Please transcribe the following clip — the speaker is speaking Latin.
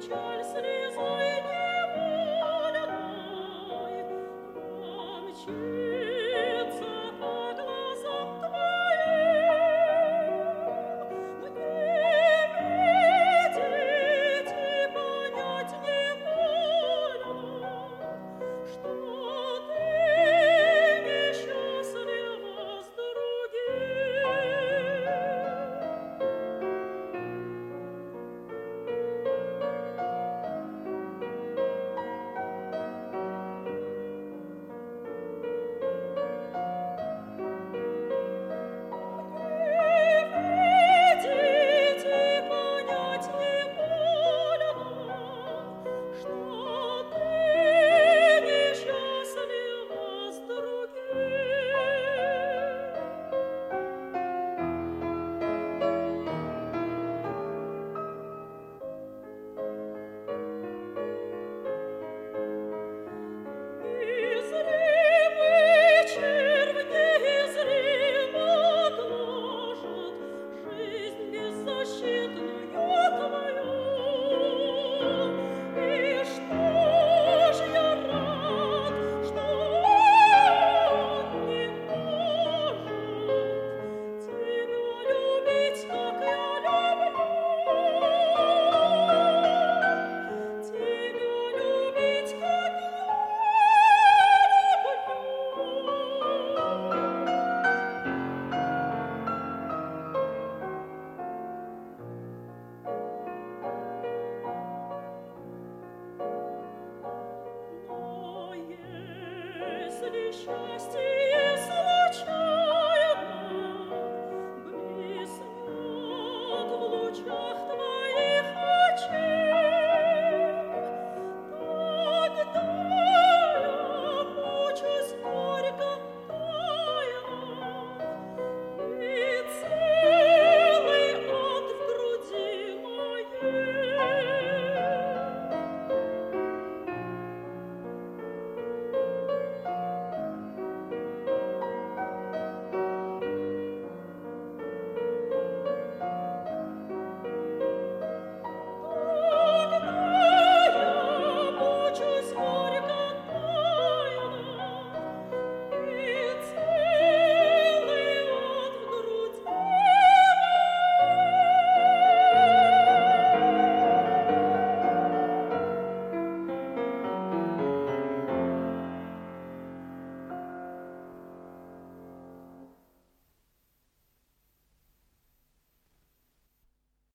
Thank you. ich hasse